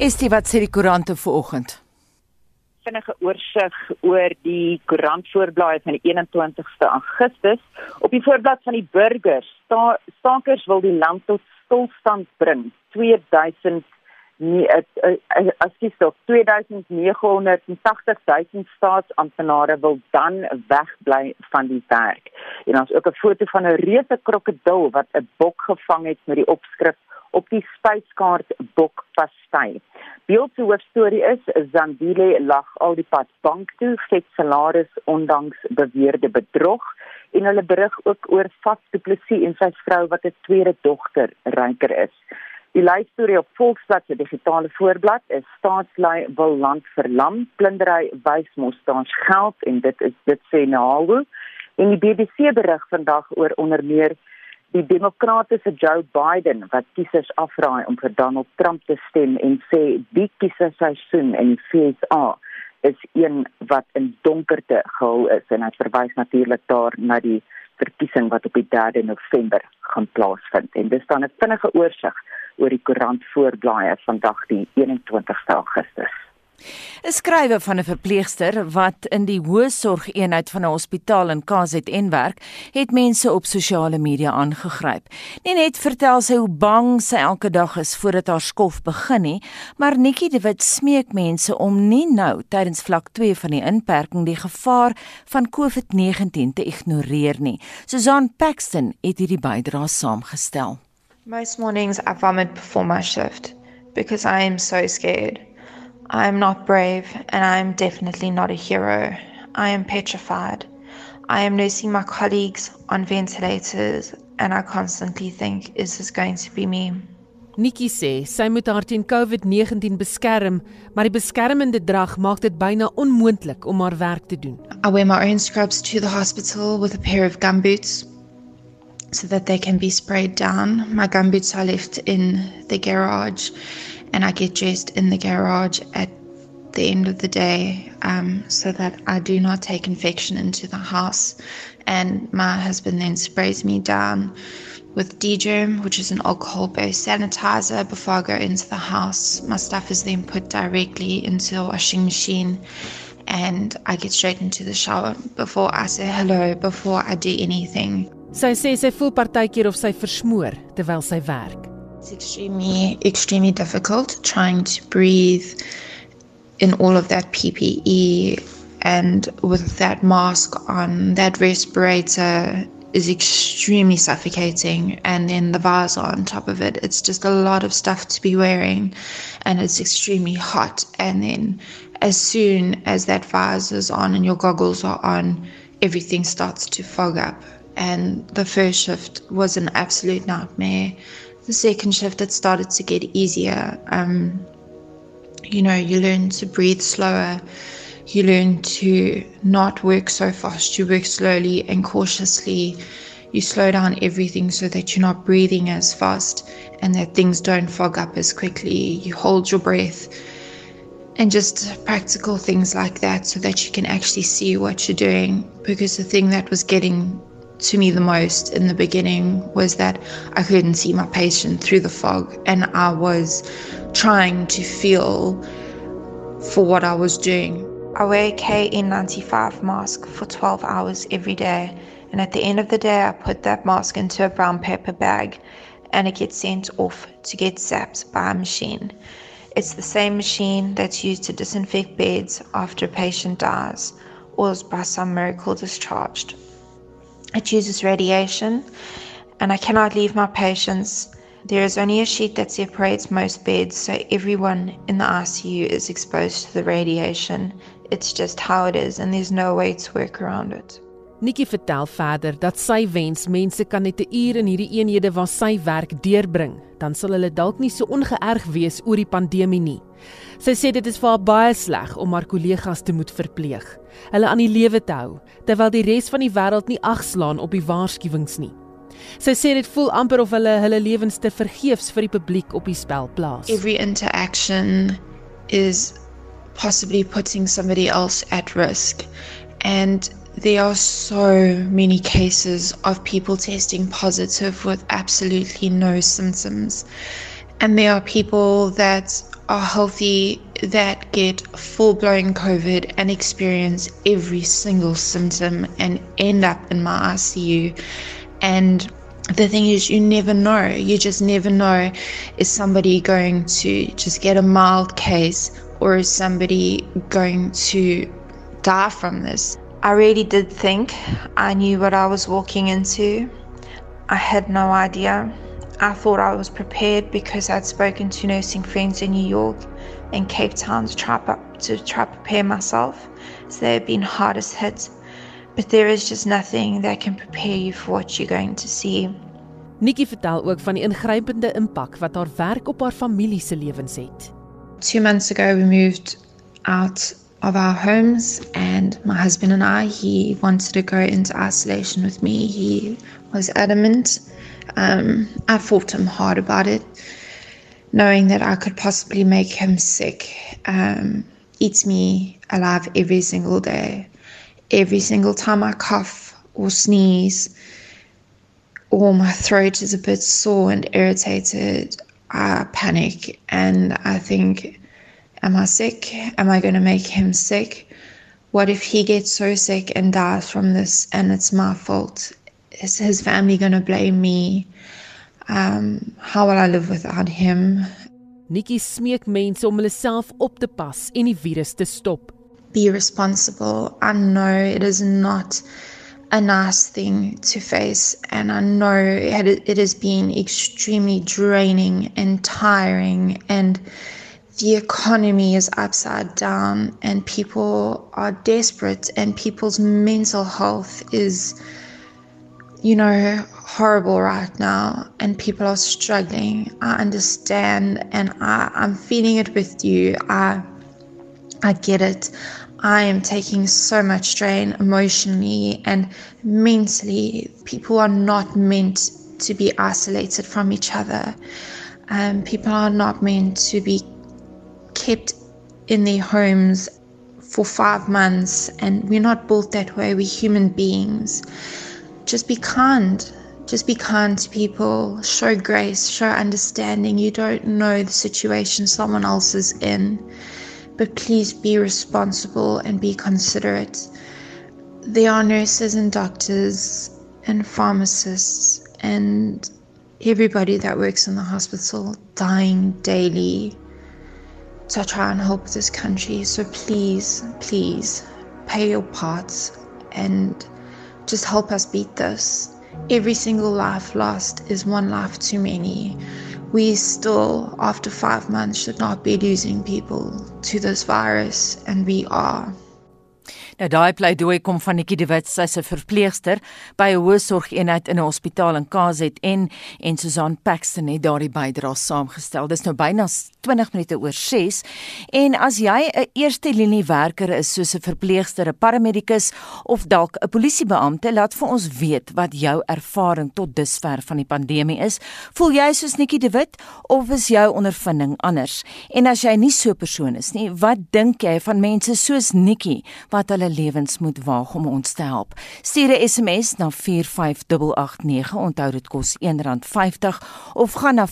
Estie, wat sê die koerante vanoggend? Vinnige oorsig oor die koerantvoorblaaie van die 21ste Augustus. Op die voorblad van die burgers, sta stakers wil die land tot stilstand bring. 2000 nie eh, eh, as jy sê 2980 000 staatsamptenare wil dan wegbly van die werk. En ons ook 'n foto van 'n reuse krokodil wat 'n bok gevang het met die opskrif op die spyskaart bok pastei. Beeld se hoofstorie is Zandile lag al die pad bank toe, het salaris ondanks beweerde bedrog en hulle berig ook oor Fats Du Plessis en sy vrou wat 'n tweede dogter ryker is. Die leistorie op Volksblad se digitale voorblad is staatslei wil land verlam, plundering wys mos daar's geld en dit is dit sê Nalu. En die BBC berig vandag oor onder meer die demokratiese Joe Biden wat kiesers afraai om vir Donald Trump te stem en sê die kieserseisoen in die FSA is een wat in donkerte gehul is en hy verwys natuurlik daar na die verkiesing wat op die 3de November gaan plaasvind en dis dan 'n vinnige oorsig oor die koerant voorblaaie vandag die 21ste Augustus. 'n Skrywe van 'n verpleegster wat in die hoë sorgeenheid van 'n hospitaal in KZN werk, het mense op sosiale media aangegryp. Nie net vertel sy hoe bang sy elke dag is voordat haar skof begin nie, maar Nikki de Wit smeek mense om nie nou tydens vlak 2 van die inperking die gevaar van COVID-19 te ignoreer nie. Susan Paxton het hierdie bydrae saamgestel. Most mornings I vomit before my shift because I am so scared. I am not brave and I am definitely not a hero. I am petrified. I am nursing my colleagues on ventilators and I constantly think, is this going to be me? Nikki sê sy moet haar teen COVID-19 beskerm, maar die beskermende drag maak dit byna onmoontlik om haar werk te doen. I wear my own scrubs to the hospital with a pair of gumboots so that they can be sprayed down. My gum boots are left in the garage, and I get dressed in the garage at the end of the day um, so that I do not take infection into the house. And my husband then sprays me down with D-germ, which is an alcohol-based sanitizer, before I go into the house. My stuff is then put directly into a washing machine and I get straight into the shower before I say hello, before I do anything. Sy sê sy voel partykeer of sy versmoor terwyl sy werk. It's extremely extremely difficult trying to breathe in all of that PPE and with that mask on, that respirator is extremely suffocating and then the visor on top of it it's just a lot of stuff to be wearing and it's extremely hot and then as soon as that visor is on and your goggles are on everything starts to fog up and the first shift was an absolute nightmare. The second shift, it started to get easier. Um, you know, you learn to breathe slower. You learn to not work so fast. You work slowly and cautiously. You slow down everything so that you're not breathing as fast and that things don't fog up as quickly. You hold your breath and just practical things like that so that you can actually see what you're doing. Because the thing that was getting to me the most in the beginning was that I couldn't see my patient through the fog and I was trying to feel for what I was doing. I wear a KN95 mask for 12 hours every day and at the end of the day I put that mask into a brown paper bag and it gets sent off to get zapped by a machine. It's the same machine that's used to disinfect beds after a patient dies or is by some miracle discharged. It uses radiation, and I cannot leave my patients. There is only a sheet that separates most beds, so everyone in the ICU is exposed to the radiation. It's just how it is, and there's no way to work around it. Nikki vertel verder dat sy wens mense kan net 'n uur in hierdie eenhede waar sy werk deurbring, dan sal hulle dalk nie so ongeërg wees oor die pandemie nie. Sy sê dit is vir haar baie sleg om haar kollegas te moet verpleeg, hulle aan die lewe te hou, terwyl die res van die wêreld nie agslaan op die waarskuwings nie. Sy sê dit voel amper of hulle hulle lewens te vergeefs vir die publiek op die spel plaas. Every interaction is possibly putting somebody else at risk and there are so many cases of people testing positive with absolutely no symptoms and there are people that are healthy that get full blown COVID and experience every single symptom and end up in my ICU. And the thing is, you never know. You just never know is somebody going to just get a mild case or is somebody going to die from this? I really did think I knew what I was walking into. I had no idea. I thought I was prepared because I'd spoken to nursing friends in New York and Cape Town to try, to try prepare myself. So they have been hardest hit. But there is just nothing that can prepare you for what you're going to see. Nikki vertel ook van die ingrypende impak wat haar werk op haar familie se lewens het. 2 months ago we moved out of our homes and my husband and I he wanted to go into isolation with me. He was adamant Um, I fought him hard about it, knowing that I could possibly make him sick. Um, eats me alive every single day. Every single time I cough or sneeze, or my throat is a bit sore and irritated, I panic and I think, Am I sick? Am I going to make him sick? What if he gets so sick and dies from this and it's my fault? Is his family going to blame me? Um, how will I live without him? Nikki smeek mense om hulle self op te pas en die virus te stop. Be responsible. I know it is not a nice thing to face and I know it, it has been extremely draining and tiring and the economy is upside down and people are desperate and people's mental health is you know, horrible right now and people are struggling. I understand and I, I'm feeling it with you. I I get it. I am taking so much strain emotionally and mentally. People are not meant to be isolated from each other. Um, people are not meant to be kept in their homes for five months, and we're not built that way. We're human beings just be kind. Just be kind to people. Show grace, show understanding. You don't know the situation someone else is in, but please be responsible and be considerate. There are nurses and doctors and pharmacists and everybody that works in the hospital dying daily to try and help this country. So please, please pay your parts and just help us beat this. Every single life lost is one life too many. We still, after five months, should not be losing people to this virus, and we are. Nou daai pleidooi kom van Nikki de Wit, sy's 'n verpleegster by 'n hoësorgeenheid in 'n hospitaal in KZN en Susan Paxton het daardie bydrae saamgestel. Dis nou byna 20 minute oor 6 en as jy 'n eerste linie werker is soos 'n verpleegster, 'n paramedikus of dalk 'n polisiebeampte, laat vir ons weet wat jou ervaring tot dusver van die pandemie is. Voel jy soos Nikki de Wit of is jou ondervinding anders? En as jy nie so 'n persoon is nie, wat dink jy van mense soos Nikki wat hulle lewens moet waag om ons te help. Stuur 'n SMS na 45889. Onthou dit kos R1.50 of gaan na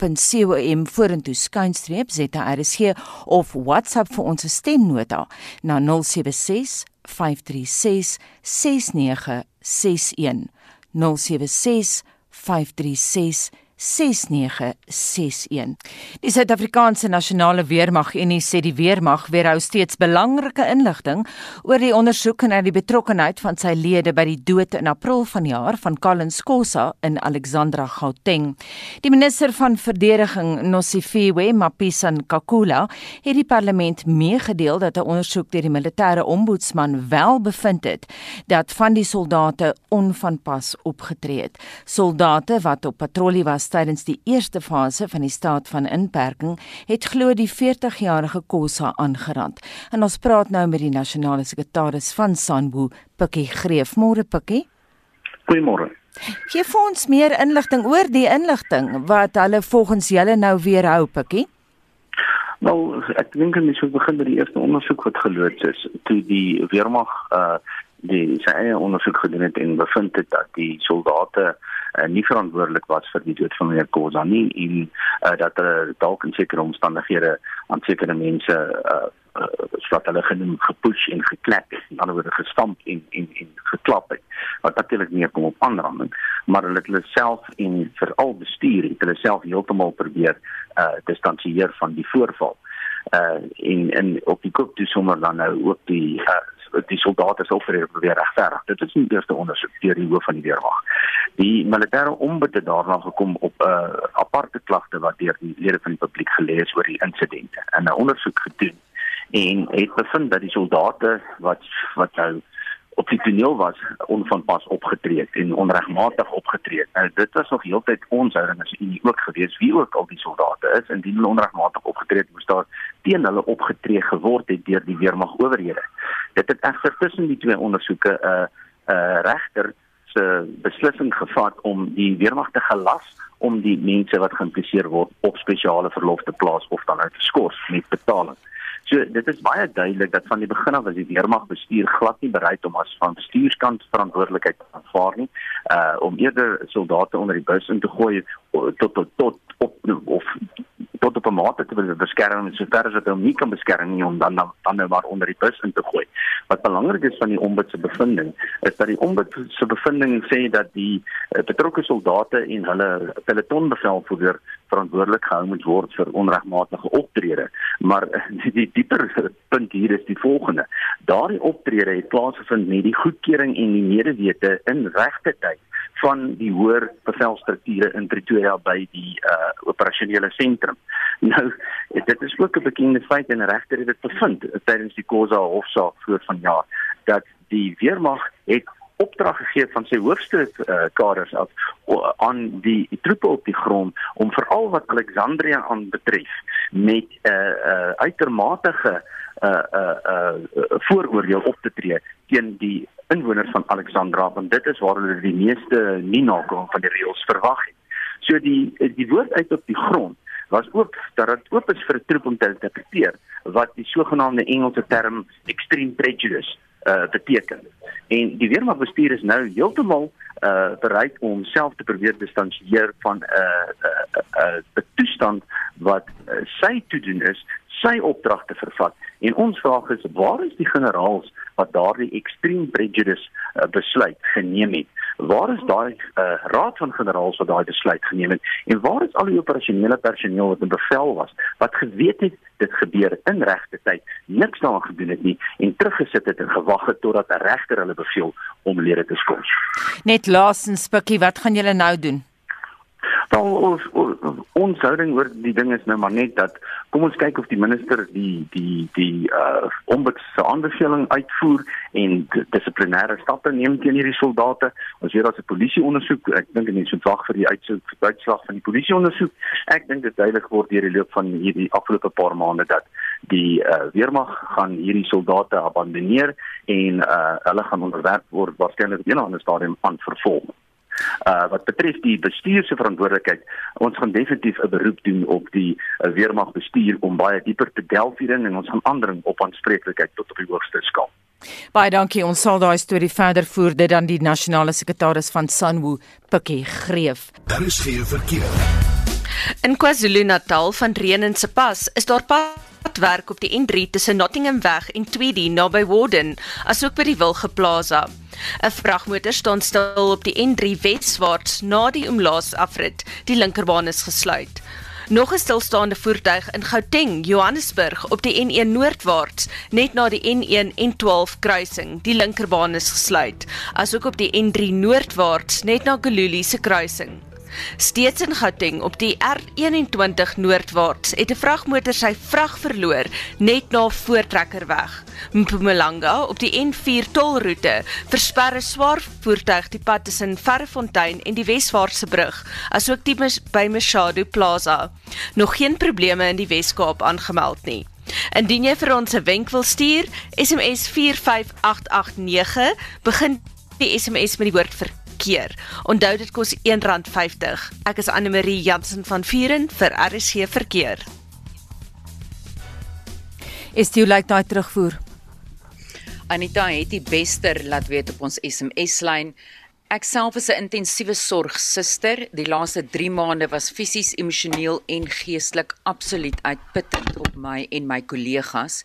facebook.com vorentoe skynstreep ZRSG of WhatsApp vir ons stemnota na 076 536 6961 076 536 6961. Die Suid-Afrikaanse Nasionale Weermag sê die weermag weerhou steeds belangrike inligting oor die ondersoek na die betrokkeheid van sy lede by die dood in April vanjaar van Collins Kosa in Alexandra Gauteng. Die minister van verdediging Nosifiwe Mapisan Kakula het die parlement meegedeel dat 'n ondersoek deur die militêre ombudsman wel bevind het dat van die soldate onvanpas opgetree het. Soldate wat op patrollie was tydens die eerste fase van die staat van inperking het glo die 40-jarige Kosa aangerand. En ons praat nou met die nasionale sekretaris van Sanbu, Pikkie Greef. Môre Pikkie. Goeiemôre. Gee vir ons meer inligting oor die inligting wat hulle volgens julle nou weer hou, Pikkie. Nou, ek dink ons moet begin by die eerste ondersoek wat geloods is toe die weermag uh die sy eie ondersoek gedoen het en bevind het dat die soldate uh, nie verantwoordelik was vir die dood van meneer Khoza nie en uh, dat hulle dalk in sekere omstandighede aan sekere mense uh, wat hulle genoem gepush en geklap het, in ander woorde gestamp en en en geklap het. Wat natuurlik nie kom op aanranding, maar hulle het hulle self en veral bestuur het hulle self heeltemal probeer uh distansieer van die voorval. Uh en en op die koop toe sommer dan nou ook die uh die soldate sou vir probeer regverdig. Dit is nie die eerste ondersoek deur die hoof van die weermag. Die militêre ombud het daarna gekom op 'n uh, aparte klagte wat deur die lede van die publiek gelees oor die insidente en 'n ondersoek gedoen en het bevind dat die soldate wat wat nou op die toneel was onvanpas opgetree het en onregmatig opgetree het. Nou dit was nog heeltyd ons houding as Unie ook gewees wie ook al die soldate is indien hulle onregmatig opgetree het moes daar teen hulle opgetree geword het deur die weermag owerhede. Dit het egter tussen die twee ondersoeke 'n uh, 'n uh, regter se beslissing gevat om die weermag te gelas om die mense wat geïmpliseer word op spesiale verlof te plaas of dan uit te skors met betaling. So dit is baie duidelik dat van die begin af was die weermag bestuur glad nie bereid om as van bestuurskant verantwoordelikheid te aanvaar nie. Uh om eerder soldate onder die bus in te gooi tot tot tot op of tot op 'n mate te beskerm en sover as dit hom nie kan beskerm nie om dan dan, dan nou maar onder die bus in te gooi. Wat belangrik is van die ombud se bevinding is dat die ombud se bevinding sê dat die uh, betrokke soldate en hulle pelotonbevelvoerder verantwoordelik gehou moet word vir onregmatige optrede. Maar die, die dieper punt hier is die volgende. Daardie optrede het plaasgevind met die goedkeuring en die medewete in regte tyd van die hoër bevelstrukture in Pretoria by die uh operasionele sentrum. Nou dit is ook 'n bekende feit en regter het dit bevind tydens die Khoza hofsaak voor vanjaar dat die weermag het opdrag gegee van sy hoofste uh, kaders af uh, aan die, troepe op die grond om veral wat Alexandria aan betref met 'n uh, uh, uitermate uh uh uh vooroordeel op te tree teen die inwoners van Alexandra want dit is waar hulle die meeste nie nakom van die reëls verwag het. So die die woord uit op die grond was ook dat dit oop is vir 'n troep om te interpreteer wat die sogenaamde Engelse term extreme prejudice uh beteken. En die weermagbestuur is nou heeltemal uh bereid om self te probeer distansieer van 'n uh, 'n uh, 'n uh, uh, toestand wat uh, sy toe doen is sy opdragte vervat. En ons vraag is waar is die generaals wat daardie extreme prejudice uh, besluit geneem het? Waar is daai uh, raad van generaals wat daai besluit geneem het? En waar is al die operasionele personeel wat in bevel was wat geweet het dit gebeur in regte tyd niks daaraan gedoen het nie en teruggesit het en gewag het totdat 'n regter hulle beveel om lede te skors net laasens spikkie wat gaan julle nou doen Wel ons ons houding oor die ding is nou maar net dat kom ons kyk of die minister die die die uh ombudsman aanbeveling uitvoer en dissiplinêre stappe neem teen hierdie soldate. Ons weet daar's 'n polisie ondersoek. Ek dink is so wag vir die uitslag van die polisie ondersoek. Ek dink dit duidelik word deur die loop van hierdie afgelope paar maande dat die uh weermag gaan hierdie soldate abandoneer en uh hulle gaan onderwerp word waarskynlik op 'n ander stadium aan vervolging. Uh wat betref die bestuur se verantwoordelikheid, ons gaan definitief 'n beroep doen op die uh, weermag bestuur om baie dieper te delf hierin en ons gaan aandring op aanspreeklikheid tot op die hoogste skaal. Baie dankie. Ons sal daai storie verder voer dit dan die nasionale sekretaris van Sanwu, Pikkie Greef. Daar is geen verkeer. In KwaZulu-Natal van Reën en Sepas is daar padwerk op die N3 tussen Nottingham Weg en Tweedy naby Warden, asook by die Wilge Plaza. 'n Vragmotor staan stil op die N3 weswaarts na die omlaas afrit. Die linkerbaan is gesluit. Nog 'n stilstaande voertuig in Gauteng, Johannesburg op die N1 noordwaarts, net na die N1 en 12 kruising. Die linkerbaan is gesluit, asook op die N3 noordwaarts net na Gululi se kruising. Steeds in Gauteng op die R21 noordwaarts het 'n vragmotor sy vrag verloor net na Voortrekkerweg. Mpumalanga op die N4 tolroete versper 'n swaar voertuig die pad tussen Verrefontein en die Weswaartse brug, asook die by Mashado Plaza. Nog geen probleme in die Wes-Kaap aangemeld nie. Indien jy vir ons 'n wenk wil stuur, SMS 45889 begin die SMS met die woord vir keer. Onthou dit kos R1.50. Ek is Anne Marie Jansen van Vuren vir RSC verkeer. Is jy like daai terugvoer? Anita het die bester laat weet op ons SMS lyn Ek self is 'n intensiewe sorgsuster. Die laaste 3 maande was fisies, emosioneel en geestelik absoluut uitputtend op my en my kollegas.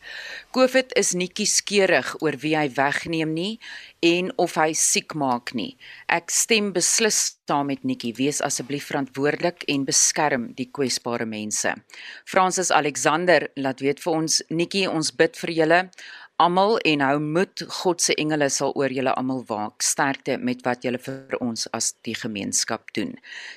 COVID is nie kieskeurig oor wie hy wegneem nie en of hy siek maak nie. Ek stem beslis saam met Nikki. Wees asseblief verantwoordelik en beskerm die kwesbare mense. Francis Alexander laat weet vir ons Nikki, ons bid vir julle almal en hou moed God se engele sal oor julle almal waak sterkte met wat julle vir ons as die gemeenskap doen.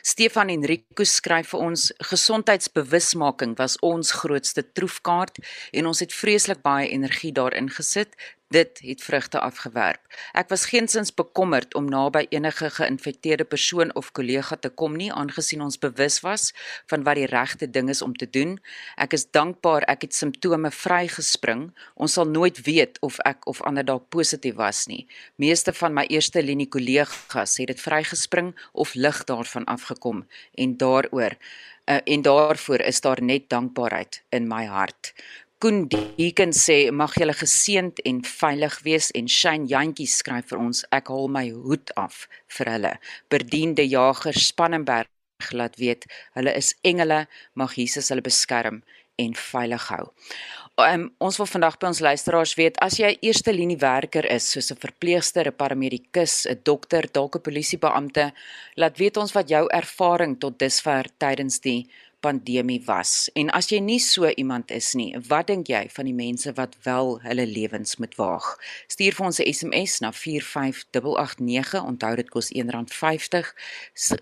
Stefan Enrico skryf vir ons gesondheidsbewusmaking was ons grootste troefkaart en ons het vreeslik baie energie daarin gesit Dit het vrugte afgewerp. Ek was geensins bekommerd om naby enige geïnfekteerde persoon of kollega te kom nie aangesien ons bewus was van wat die regte ding is om te doen. Ek is dankbaar ek het simptome vrygespring. Ons sal nooit weet of ek of ander dalk positief was nie. Meeste van my eerste linie kollegas het dit vrygespring of lig daarvan afgekom en daaroor uh, en daarvoor is daar net dankbaarheid in my hart. Koen Deeken sê mag julle geseënd en veilig wees en Shane Jantjie skryf vir ons ek haal my hoed af vir hulle. Berdiende Jager Spannenberg laat weet hulle is engele mag Jesus hulle beskerm en veilig hou. Um, ons wil vandag by ons luisteraars weet as jy eerste linie werker is soos 'n verpleegster, 'n paramedikus, 'n dokter, dalk 'n polisiebeampte, laat weet ons wat jou ervaring tot dusver tydens die pandemie was. En as jy nie so iemand is nie, wat dink jy van die mense wat wel hulle lewens moet waag? Stuur vir ons 'n SMS na 45889. Onthou dit kos R1.50.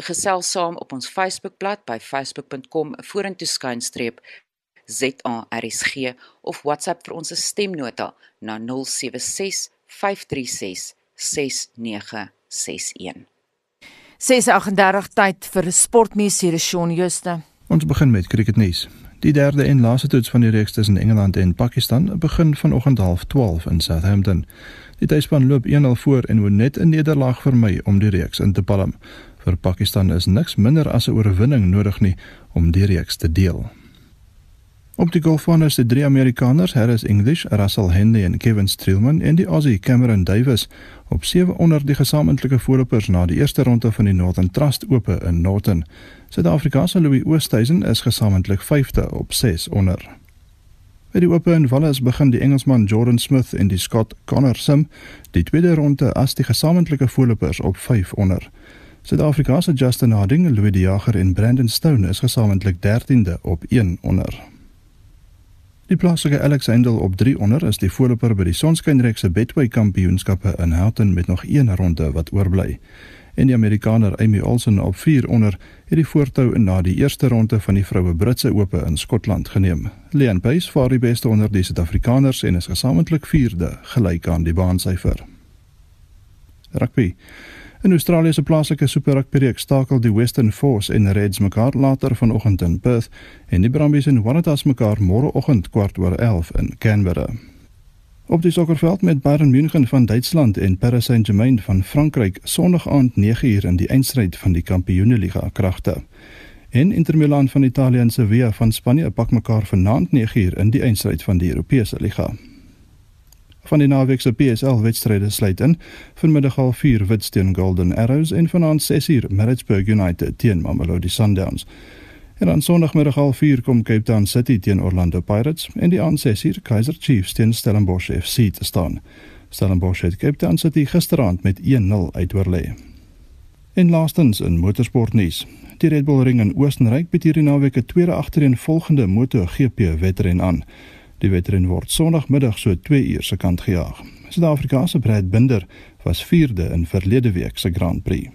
Gesels saam op ons Facebookblad by facebook.com vorentoe skynstreep ZARSG of WhatsApp vir ons stemnota na 076 536 6961. 6:38 tyd vir sportnuus hier is Shaun Jooste. Ons begin met cricketnuus. Die derde en laaste toets van die reeks tussen Engeland en Pakistan begin vanoggend 12:30 in Southampton. Die tuisspan loop 1-0 voor en moet net 'n nederlaag vermy om die reeks in te palm. Vir Pakistan is niks minder as 'n oorwinning nodig nie om die reeks te deel. Op die golfbaan is die drie Amerikaners, Harris English, Russell Henley en Kevin Streelman en die Aussie Cameron Davis op 7 onder die gesamentlike voorlopers na die eerste ronde van die Northern Trust Ope in Norton. Suid-Afrika se Louis Oosthuizen is gesamentlik 5de op 6 onder. By die Ope in Wallis begin die Engelsman Jordan Smith en die Scot Connor Sim die tweede ronde as die gesamentlike voorlopers op 5 onder. Suid-Afrika se Justin Harding, Louis De Jager en Brandon Stone is gesamentlik 13de op 1 onder. Die plaaslike Alex Handel op 3 onder is die voorloper by die Sonskynreeks se Betway Kampioenskappe in Houghton met nog een ronde wat oorbly en die Amerikaner Amy Olsen op 4 onder het die voortou in na die eerste ronde van die vroue Britse Ope in Skotland geneem. Leon Pace vaar die beste onder die Suid-Afrikaners en is gesamentlik 4de, gelyk aan die baansyfer. Rugby. In Australië se plaaslike Super Rugby reeks stakel die Western Force en Reds mekaar later vanoggend in Perth en die Brumbies en Waratahs mekaar môreoggend kwart oor 11 in Canberra. Op die sokkerveld met Bayern München van Duitsland en Paris Saint-Germain van Frankryk Sondag aand 9uur in die eindstryd van die Kampioenligga kragte. En Inter Milan van Italië en Sevilla van Spanje pak mekaar vanaand 9uur in die eindstryd van die Europese liga. Van die naweek se PSL wedstryde sluit in vanmiddag half 4 Witwatersrand Golden Arrows en vanaand 6uur Maritzburg United teen Mamelodi Sundowns. En aan Sondagmiddag half 4 kom Cape Town City teen Orlando Pirates en die aand 6uur Kaizer Chiefs teen Stellenbosch FC te staan. Stellenbosch het Cape Town City gisteraand met 1-0 uitoorlê. En laastens in motorsportnuus. Die Red Bull Ring in Oostenryk bied hierdie naweek 'n tweede agtereenvolgende MotoGP wedren aan. Die wedren word Sondagmiddag so 2 uur se kant gejaag. Suid-Afrika se Brad Binder was 4de in verlede week se Grand Prix.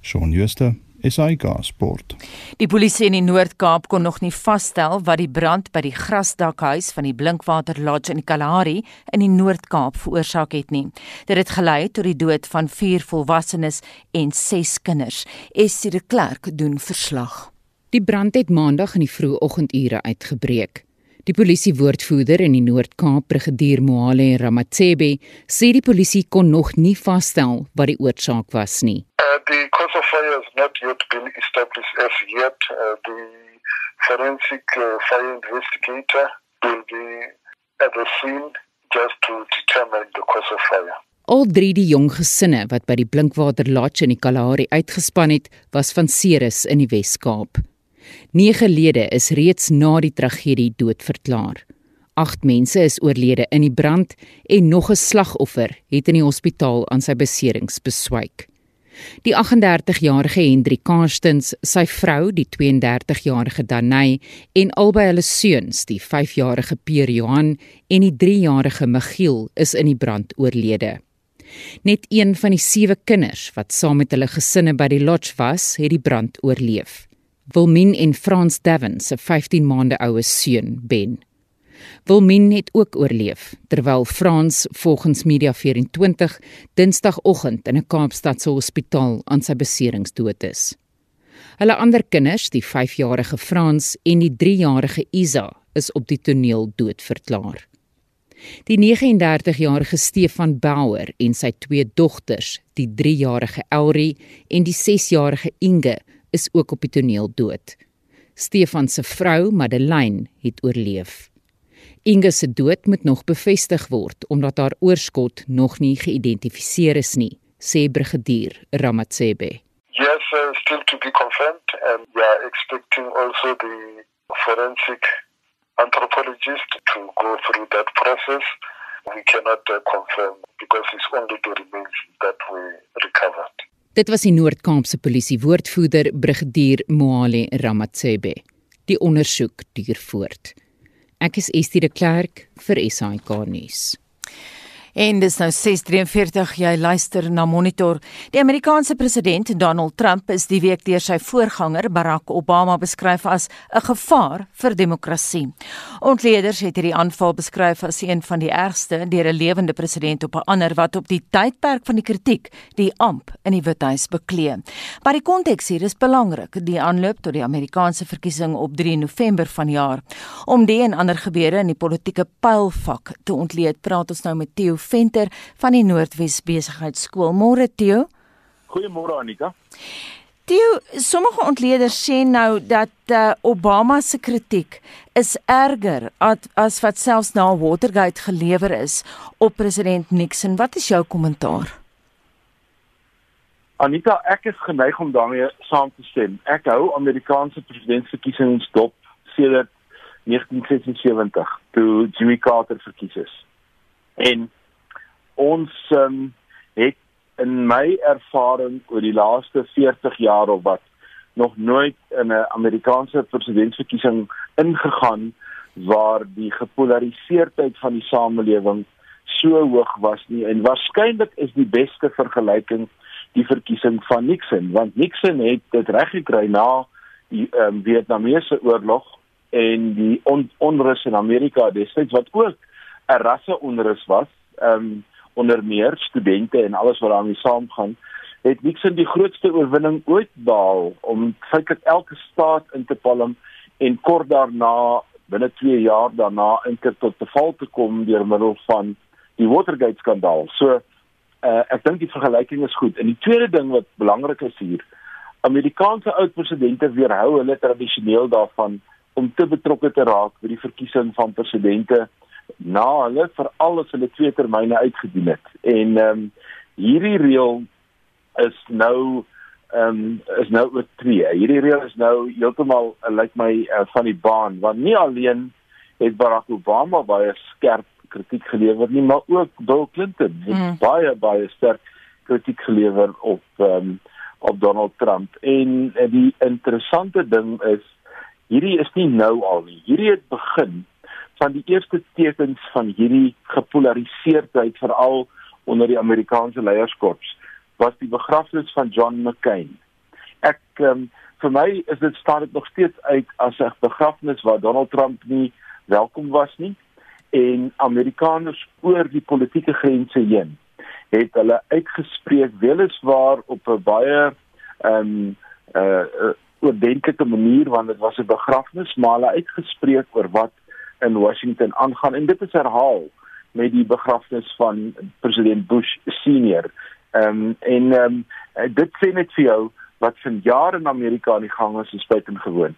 Shaun Schuster SAK Sport. Die polisie in die Noord-Kaap kon nog nie vasstel wat die brand by die grasdakhuis van die Blinkwater Lodge in Kalahari in die Noord-Kaap veroorsaak het nie. Dit het gelei tot die dood van 4 volwassenes en 6 kinders. Essie de Klerk doen verslag. Die brand het maandag in die vroeë oggendure uitgebreek. Die polisiewoordvoerder in die Noord-Kaap, brigadier Mohale Ramatsebe, sê die polisie kon nog nie vasstel wat die oorsaak was nie. Uh, of fire has not yet been established as yet. Uh, the forensic uh, fire investigator will be at the scene just to determine the cause of fire. Al drie die jong gesinne wat by die Blinkwater Lodge in die Kalahari uitgespan het, was van Ceres in die Wes-Kaap. 9 lede is reeds na die tragedie doodverklaar. 8 mense is oorlede in die brand en nog 'n slagoffer het in die hospitaal aan sy beserings beswyk. Die 38-jarige Hendrik Karstens, sy vrou, die 32-jarige Danay en albei hulle seuns, die 5-jarige Pierre Johan en die 3-jarige Michiel, is in die brand oorlede. Net een van die sewe kinders wat saam met hulle gesinne by die lodge was, het die brand oorleef. Wilmien en Frans Devon se 15 maande oue seun, Ben. Wilmien het ook oorleef, terwyl Frans volgens Media 24 Dinsdagoggend in 'n Kaapstadse hospitaal aan sy beserings dood is. Hulle ander kinders, die 5-jarige Frans en die 3-jarige Isa, is op die toneel doodverklaar. Die 39-jarige Stefan Bauer en sy twee dogters, die 3-jarige Elri en die 6-jarige Inge, is ook op die toneel dood. Stefan se vrou, Madeleine, het oorleef. Inge se dood moet nog bevestig word omdat haar oorskot nog nie geïdentifiseer is nie, sê brigadier Ramatsebe. Yes, uh, still to be confirmed and we are expecting also the forensic anthropologist to go through that process. We cannot uh, confirm because it's only the remains that we recovered. Dit was die Noord-Kaapse polisie woordvoerder brigadier Moale Ramatsebe. Die ondersoek duur voort. Ek is Estie de Klerk vir SAK nuus. En dis nou 6:43 jy luister na Monitor. Die Amerikaanse president Donald Trump is die week deur sy voorganger Barack Obama beskryf as 'n gevaar vir demokrasie. Ontleeders het hierdie aanval beskryf as een van die ergste deur 'n lewende president op 'n ander wat op die tydperk van die kritiek die amp in die Withuis beklee. Maar die konteks hier is belangrik, die aanloop tot die Amerikaanse verkiesing op 3 November vanjaar. Om die en ander gebeure in die politieke pylvak te ontleed, praat ons nou met Theo Venter van die Noordwes Besigheidsskool. Môre Theo. Goeiemôre Anika. Theo, sommige ontleeders sê nou dat uh, Obama se kritiek is erger as, as wat selfs na Watergate gelewer is op president Nixon. Wat is jou kommentaar? Anita, ek is geneig om daarmee saam te stem. Ek hou Amerikaanse presidentsverkiesings dop sedert 1976 toe Jimmy Carter verkies is. En ons um, het in my ervaring oor die laaste 40 jaar of wat nog nooit in 'n Amerikaanse presidentsverkiesing ingegaan waar die gepolariseerdheid van die samelewing so hoog was nie. En waarskynlik is die beste vergelyking die verkiesing van Nixon want Nixon het dit reg gekry na die um, Vietnamese oorlog en die on onrus in Amerika destyds wat ook 'n rasse onrus was. Um, onder meer studente en alles wat daarmee saamgaan het Nixon die grootste oorwinning ooit behaal om feitelik elke staat in te palm en kort daarna binne 2 jaar daarna inker tot te val te kom deur middel van die Watergate skandaal. So uh, ek dink die vergelyking is goed. En die tweede ding wat belangrik is hier, Amerikaanse oud presidente weerhou hulle tradisioneel daarvan om te betrokke te raak by die verkiesing van presidente na hulle veral as hulle twee termyne uitgedien het. En ehm um, hierdie reël is nou ehm um, is nou oortree. Hierdie reël is nou heeltemal uh, lyk like my uh, van die baan want nie alleen het Barack Obama baie skerp kritiek gelewer nie, maar ook Bill Clinton het mm. baie baie sterk kritiek gelewer op ehm um, op Donald Trump. En uh, die interessante ding is hierdie is nie nou al nie. Hierdie het begin van die eerste tekens van hierdie gepolariseerdheid veral onder die Amerikaanse leierskops was die begrafnis van John McCain. Ek um, vir my is dit staan dit nog steeds uit as 'n begrafnis waar Donald Trump nie welkom was nie en Amerikaners oor die politieke grense heen het hulle uitgespreek weliswaar op 'n baie ehm um, uh, uh oordentlike manier want dit was 'n begrafnis maar hulle uitgespreek oor wat in Washington aangaan en dit is herhaal met die begrafnis van president Bush senior. Ehm um, en ehm um, dit sê net vir jou wat van jare in Amerika aan die gang is, is buitengewoon.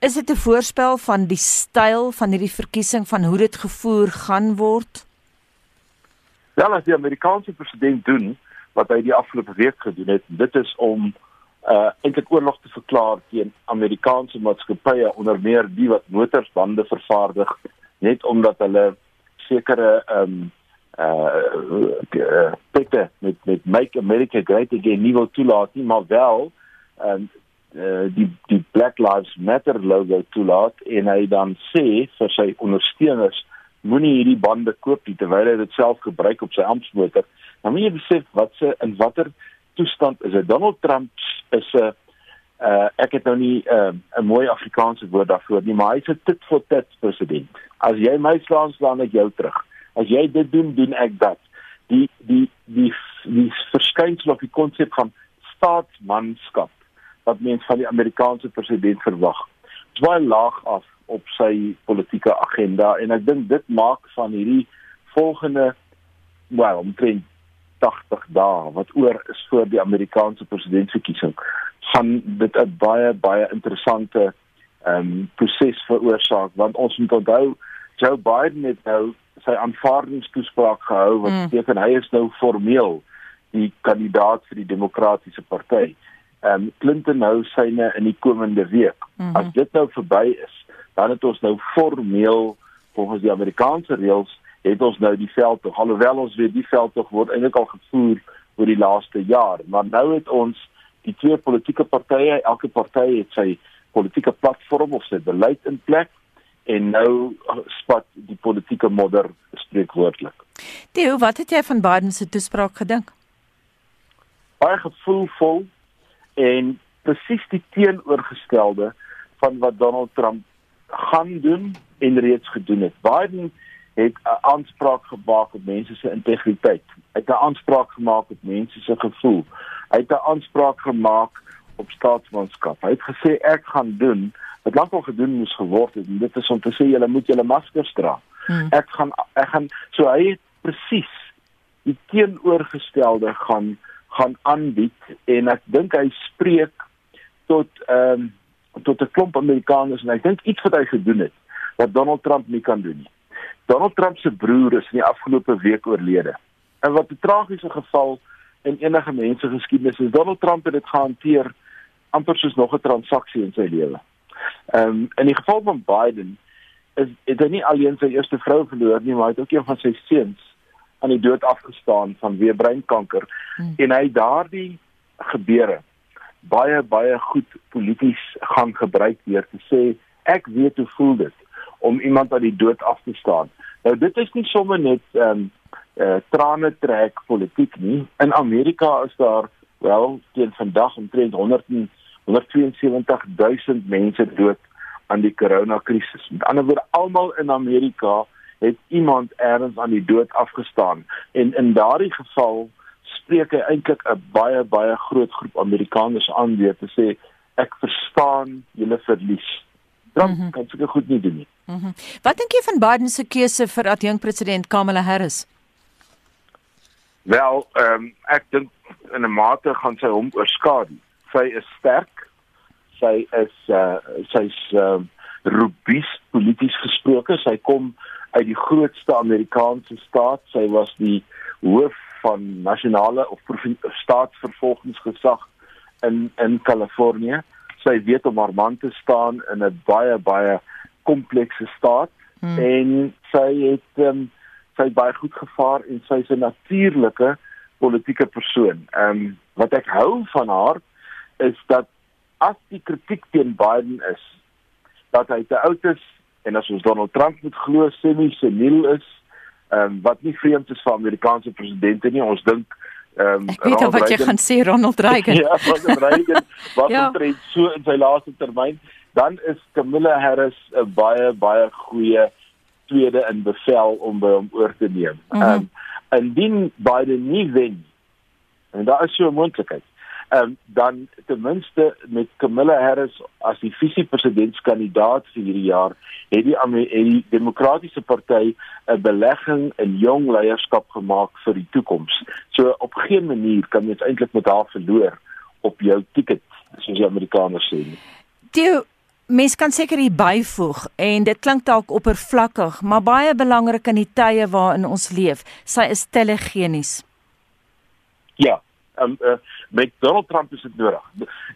Is dit 'n voorspel van die styl van hierdie verkiesing van hoe dit gevoer gaan word? Wel as die Amerikaanse president doen wat hy die afgelope week gedoen het, dit is om uh eintlik oorlog te verklaar teen Amerikaanse maatskappye onder meer die wat motorsbande vervaardig net omdat hulle sekere ehm um, uh pette met met make America great again nie wil toelaat nie maar wel ehm um, uh, die die Black Lives Matter logo toelaat en hy dan sê vir sy ondersteuners moenie hierdie bande koop nie terwyl hy dit self gebruik op sy amptmotor dan moet jy besef wat se in watter toestand is dit Donald Trump is 'n uh, ek het nou nie 'n uh, mooi Afrikaanse woord daarvoor nie maar hy's 'n tit for tat president. As jy my slaan slaan ek jou terug. As jy dit doen doen ek dat. Die die die die verskynsel of die konsep van staatsmanskap wat mens van die Amerikaanse president verwag baie laag af op sy politieke agenda en ek dink dit maak van hierdie volgende wel omtrent 80 dae wat oor is voor die Amerikaanse presidentsverkiesing gaan dit 'n baie baie interessante ehm um, proses veroorsaak want ons moet onthou Joe Biden het nou sy aanvaardingstoespraak gehou wat mm. beteken hy is nou formeel die kandidaat vir die demokratiese party. Ehm um, Clinton nou syne in die komende week. Mm -hmm. As dit nou verby is, dan het ons nou formeel volgens die Amerikaanse reëls het ons nou die veld tog alhoewel ons weet die veld tog word eintlik al gevoer oor die laaste jaar maar nou het ons die twee politieke partye elke party het sy politieke platform of sy beleid in plek en nou spat die politieke modder spreekwoordelik. Theo, wat het jy van Biden se toespraak gedink? Baie gevoelvol en presies die teenoorgestelde van wat Donald Trump gaan doen en reeds gedoen het. Biden het 'n aanspraak gemaak op mense se integriteit. Hy het 'n aanspraak gemaak op mense se gevoel. Hy het 'n aanspraak gemaak op staatsmanskap. Hy het gesê ek gaan doen wat lankal gedoen moes geword het en dit is om te sê julle moet julle maskers dra. Hmm. Ek gaan ek gaan so hy het presies die teenoorgestelde gaan gaan aanbied en ek dink hy spreek tot ehm um, tot 'n klomp Amerikaners en ek dink iets wat hy gedoen het wat Donald Trump nie kan doen nie. Donald Trump se broer is in die afgelope week oorlede. En wat 'n tragiese geval in enige mense geskiedenis is, Donald Trump het dit gehanteer amper soos nog 'n transaksie in sy lewe. Ehm um, in die geval van Biden is het hy nie alleen sy eerste vrou verloor nie, maar hy het ook een van sy seuns aan die dood afgestaan van weer breinkanker hmm. en hy daardie gebeure baie baie goed polities gaan gebruik deur te sê ek weet hoe voel dit om iemand aan die dood af te staan. Nou dit is nie sommer net ehm um, eh uh, trane trek politiek nie. In Amerika is daar wel teen vandag omtrent 100 172 000 mense dood aan die koronakrisis. Met ander woorde almal in Amerika het iemand ergens aan die dood afgestaan en in daardie geval spreek hy eintlik 'n baie baie groot groep Amerikaners aan deur te sê ek verstaan julle verlies. Trump mm -hmm. kan seker goed nie doen nie. Mm -hmm. Wat dink jy van Biden se keuse vir adjunk president Kamala Harris? Wel, ehm um, ek dink in 'n mate gaan sy hom oorskadu. Sy is sterk. Sy is uh sy's ehm uh, robuus polities gesproke. Sy kom uit die grootste Amerikaanse staat. Sy was die hoof van nasionale of staatsvervolgingsgesag in in Kalifornië sy weet om haar man te staan in 'n baie baie komplekse staat hmm. en sy het um, sy baie goed gevaar en sy's 'n natuurlike politieke persoon. Ehm um, wat ek hou van haar is dat as die kritiek teen Biden is dat hy te oud is en as ons Donald Trump moet glo semi-seniel is, ehm um, wat nie vreemd is vir Amerikaanse presidente nie. Ons dink Ehm um, Ek weet wat jy gaan sê Ronald Reagan. ja, Ronald Reagan wat ja. omtrent so in sy laaste termyn, dan is Kamala Harris 'n baie baie goeie tweede in bevel om by hom oor te neem. Mhm. Ehm mm um, indien Biden nie wen en daar is so 'n moontlikheid um, dan ten minste met Kamala Harris as die visiepresidentskandidaat vir hierdie jaar het die, het die demokratiese party 'n belegging in jong leierskap gemaak vir die toekoms. So op geen manier kan jy eintlik met haar verloor op jou ticket soos die Amerikaners sê. Die mens kan seker hier byvoeg en dit klink dalk oppervlakkig, maar baie belangrik in die tye waarin ons leef. Sy is telegenies. Ja, um, uh, met Donald Trump is dit nodig.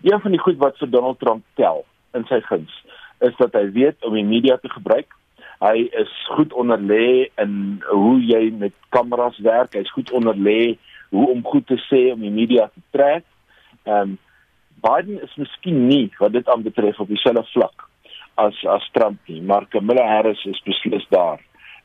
Een van die goed wat vir Donald Trump tel in sy guns is dat hy weet om die media te gebruik. Hy is goed onderlê in hoe jy met kameras werk. Hy's goed onderlê hoe om goed te sê om die media te trek. Ehm um, Biden is miskien nie wat dit aanbetref op dieselfde vlak as as Trump nie, maar Kamala Harris is beslis daar.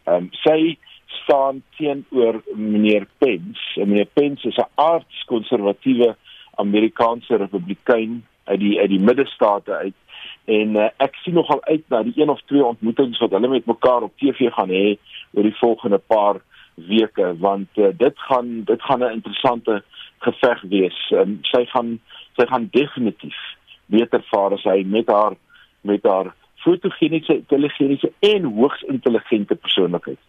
Ehm um, sy staan teenoor meneer Pence. En meneer Pence is 'n aardskonservatiewe Amerikaanse republikein uit die uit die middestate uit. En uh, ek sien nogal uit na die een of twee ontmoetings wat hulle met mekaar op TV gaan hê oor die volgende paar weke want uh, dit gaan dit gaan 'n interessante geveg wees. Um, sy gaan sy gaan definitief beter vaar as hy met haar met haar fotogeniese intelligente en hoogs intelligente persoonlikheid.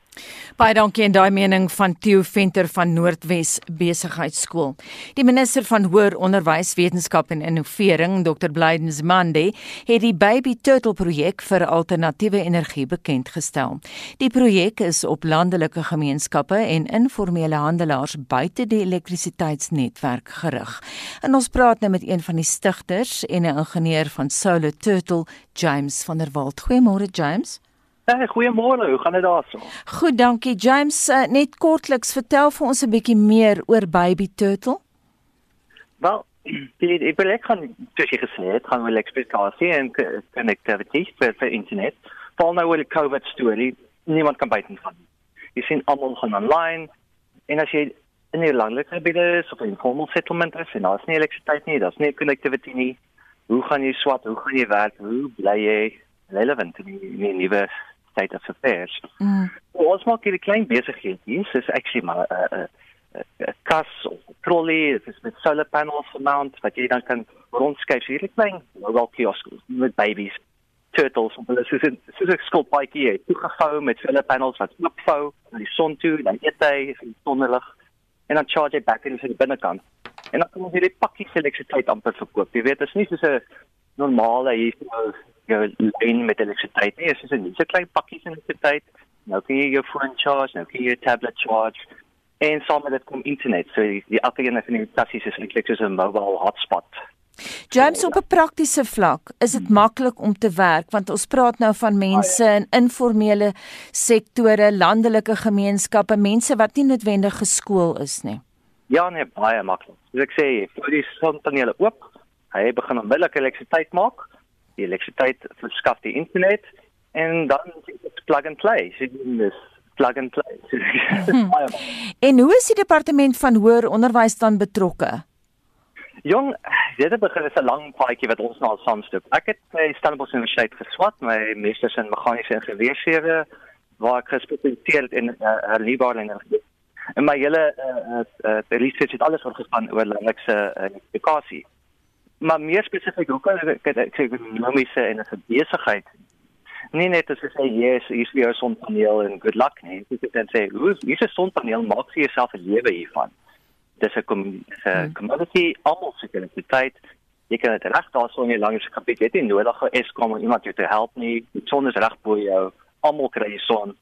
Baie dankie en daai mening van Theo Venter van Noordwes Besigheidsskool. Die minister van Hoër Onderwys, Wetenskap en Innovering, Dr. Blyden Zimande, het die Baby Turtle projek vir alternatiewe energie bekend gestel. Die projek is op landelike gemeenskappe en informele handelaars buite die elektrisiteitsnetwerk gerig. En ons praat nou met een van die stigters en 'n ingenieur van Solar Turtle, James van der Walt. Goeiemôre James. Hey, goeiemôre. Hoe gaan dit daarso? Goed, dankie James. Uh, net kortliks vertel vir ons 'n bietjie meer oor Baby Turtle. Wel, die die projek gaan soos jy gesê het, gaan wel eksplikasie en connectivity vir vir internet. Val nou oor die COVID storie. Niemand kan buite gaan. Jy sien almal gaan online en as jy in 'n landelike gebied is of 'n informal settlement is en daar's nie elektrisiteit nie, daar's nie connectivity nie. Hoe gaan jy swat? Hoe gaan jy werk? Hoe bly jy relevant in die, die nuwe state of affairs. Mm. Ons maak hier 'n klein besigheid hier, dis actually maar 'n uh, 'n uh, uh, kas of trolley, dit is met solar panels gemount wat jy dan kan rondskuif hier 'n klein mobile kiosk met babies turtles of hulle soos 'n soos 'n skulpbaadjie het toegevou met solar panels wat oopvou na die son toe dan eet hy in sonlig en dan charge hy back in sy binnekant en dan kan ons hierdie pakkies elektrisiteit amper verkoop jy weet dit is nie soos 'n normale hier jou lyn met elektrisiteit nie. Dit is 'n so klein pakkie van elektrisiteit. Nou kan jy jou foon charge, nou kan jy jou tablet charge en saam met dit kom internet. So die, die elke een van die tassies is eintlik soos 'n mobile hotspot. James op 'n praktiese vlak, is dit maklik om te werk want ons praat nou van mense in informele sektore, landelike gemeenskappe, mense wat nie noodwendig geskool is nie. Ja, nee, baie maklik. Soos ek sê, vir die sonpanele oop, hy begin onmiddellik elektrisiteit maak die elektrisiteit verskaf die internet en dan plug and play. So dis plug and play. en hoe is die departement van hoër onderwys dan betrokke? Jong, dit het begin is 'n lang paadjie wat ons nou al saamstap. Ek het by Stellenbosch Universiteit geswat, my meesters in meganiese ingenieurswese waar ek gespesialiseer het in uh, hernubare energie. En my hele uh, uh, research het alles oor gespan oor landlikse uh, edukasie maar meer spesifiek hoe kan ek ek sê ekonomiese en 'n besigheid? Nie net as jy sê yes is jy 'n sonpaneel en good luck nie. Jy sê dan sê hoe is 'n sonpaneel maak vir jouself 'n lewe hiervan. Dis 'n hmm. commodity almal sekuriteit jy kan dit reg daar so 'n langer gebied jy het nie nodig vir Eskom om iemand jou te help nie. Die son is reg bo jou. Almal kry die son.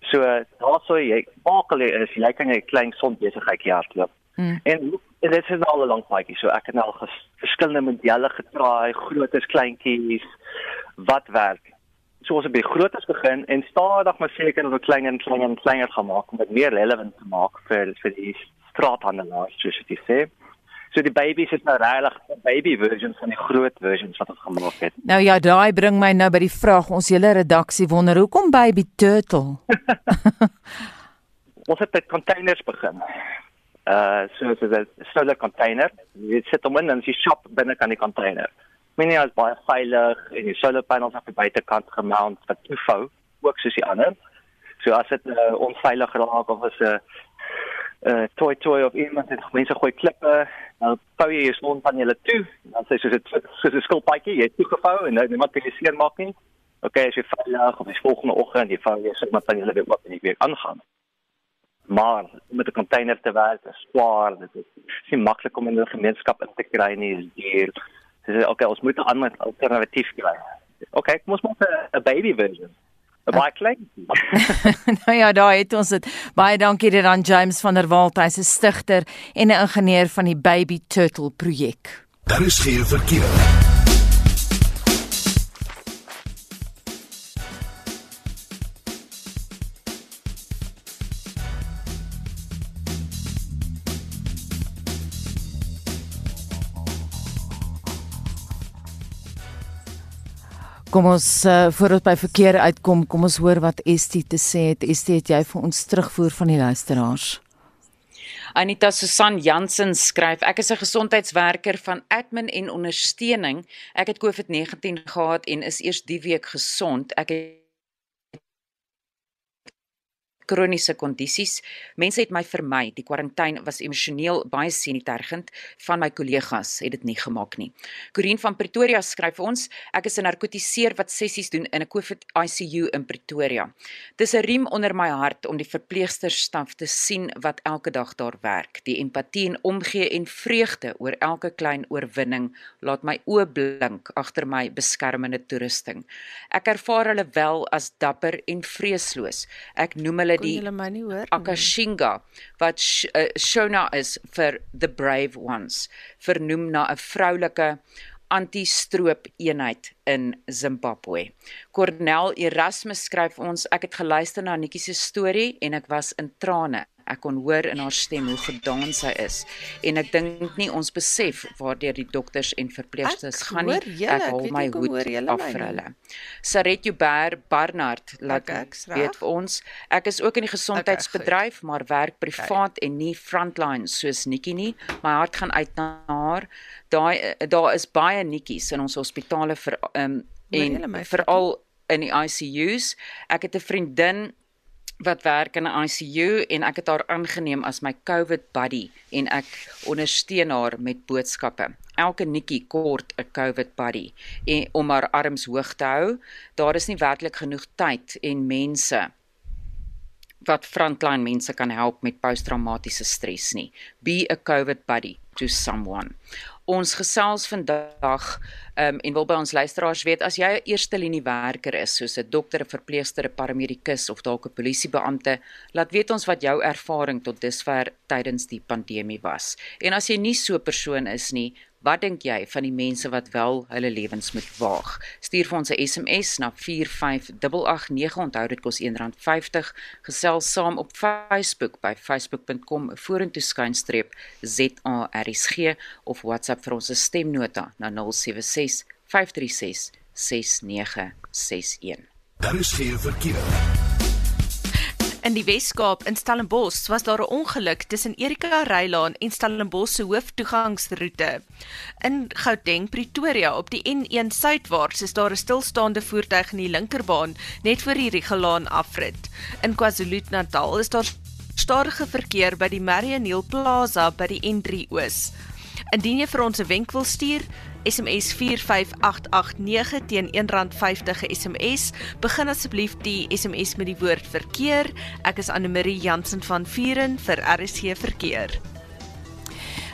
So daar sou jy maak al is jy kan 'n klein son besigheid hardloop hmm. en En dit is al 'n lang paadjie. So ek het nou al verskillende modelle getraai, grootes, kleintjies, wat werk. So ons het by grootes begin en stadig maar seker dat ons kleiner en kleiner en kleiner gaan maak om dit meer relevant te maak vir vir die straathandelaars, soos jy sê. So die babies is nou regtig 'n baby version van die groot versions wat ons gemaak het. Nou ja, daai bring my nou by die vraag ons hele redaksie wonder hoekom baby turtle. ons het met containers begin uh so so 'n solar container. Jy sit hom in en jy shop binne kan die container. Minie is baie veilig en die solar panels op die buitekant gemount wat toefou, ook soos die ander. So as dit uh, onveilig raak of as 'n uh, uh toy toy of iemand het mense gooi klippe, dan vou jy jou sonpanele toe. Dan sê soos dit soos 'n skilpaadjie, jy het toegevou en nou niemand kan jy seer maak nie. Okay, as jy veilig of die volgende oggend jy vou jy sonpanele weer oop en jy weer aangaan maar om met 'n container te werk is swaar dit is nie maklik om in 'n gemeenskap in te kry nie is duur dis is okay ons moet 'n ander alternatief kry Okay, kom ons maak 'n baby version. Baie klein. nou ja, daar het ons dit. Baie dankie dit aan James van der Walt, hy's 'n stigter en 'n ingenieur van die Baby Turtle projek. Daar is geen verkeer. Kom ons uh, voordat by verkeer uitkom, kom ons hoor wat Estie te sê het. Estie, het jy vir ons terugvoer van die luisteraars? Anita Susan Jansen skryf: Ek is 'n gesondheidswerker van admin en ondersteuning. Ek het COVID-19 gehad en is eers die week gesond. Ek het kroniese kondisies. Mense het my vermy. Die kwarantyne was emosioneel baie sinietergend van my kollegas het dit nie gemaak nie. Corin van Pretoria skryf ons: Ek is 'n narkotiseer wat sessies doen in 'n COVID ICU in Pretoria. Dis 'n riem onder my hart om die verpleegsterstaf te sien wat elke dag daar werk. Die empatie en omgee en vreugde oor elke klein oorwinning laat my oë blink agter my beskermende toerusting. Ek ervaar hulle wel as dapper en vreesloos. Ek noem hulle die Akashinga wat uh, Shona is vir the brave ones vernoem na 'n vroulike anti-stroop eenheid in Zimbabwe. Cornel Erasmus skryf ons ek het geluister na Nikki se storie en ek was in trane ek kon hoor in haar stem hoe gedaan sy is. En ek dink nie ons besef waardeur die dokters en verpleegsters gaan nie. jylle, ek hou my hoed af vir hulle. Saret Joubert Barnard laat ek weet vir ons ek is ook in die gesondheidsbedryf okay, maar werk privaat okay. en nie frontline soos Nikki nie. My hart gaan uit na haar. Daai daar is baie nikkies in ons hospitale vir um, en veral in die ICU's ek het 'n vriendin wat werk in 'n ICU en ek het haar aangeneem as my COVID buddy en ek ondersteun haar met boodskappe. Elke nikkie kort 'n COVID buddy en om haar arms hoog te hou. Daar is nie werklik genoeg tyd en mense wat frontline mense kan help met posttraumatiese stres nie. Be a COVID buddy to someone. Ons gesels vandag um, en wil by ons luisteraars weet as jy 'n eerste linie werker is soos 'n dokter, 'n verpleegster, 'n paramedikus of dalk 'n polisiebeampte, laat weet ons wat jou ervaring tot dusver tydens die pandemie was. En as jy nie so 'n persoon is nie, Wat dink jy van die mense wat wel hulle lewens moet waag? Stuur vir ons 'n SMS na 45889. Onthou dit kos R1.50. Gesels saam op Facebook by facebook.com vorentoe skynstreep ZARSG of WhatsApp vir ons stemnota na 076 536 6961. Daar is geen verkeer. In die Wes-Kaap in Stellenbosch was daar 'n ongeluk tussen Erika Reilaan en Stellenbosch se hooftoegangsroete. In Gauteng, Pretoria op die N1 suidwaarts is daar 'n stilstaande voertuig in die linkerbaan net voor die Rigelaan afrit. In KwaZulu-Natal is daar stadige verkeer by die Mariannhill Plaza by die N3 Oos. Indien jy vir ons 'n wenk wil stuur, SMS 45889 teen R1.50 SMS. Begin asseblief die SMS met die woord verkeer. Ek is Anne Marie Jansen van Vuren vir RSC verkeer.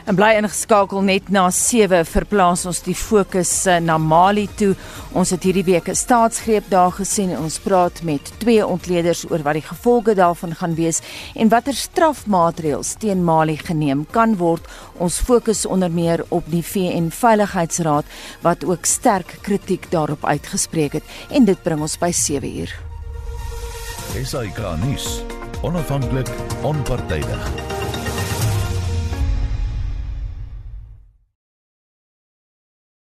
En bly ingeskakel net na 7 verplaas ons die fokus eh, na Mali toe. Ons het hierdie week 'n staatsgreep daar gesien en ons praat met twee ontleeders oor wat die gevolge daarvan gaan wees en watter strafmaatreëls teen Mali geneem kan word. Ons fokus onder meer op die VN Veiligheidsraad wat ook sterk kritiek daarop uitgespreek het en dit bring ons by 7 uur. Esai Kahnis, onafhanklik, onpartydig.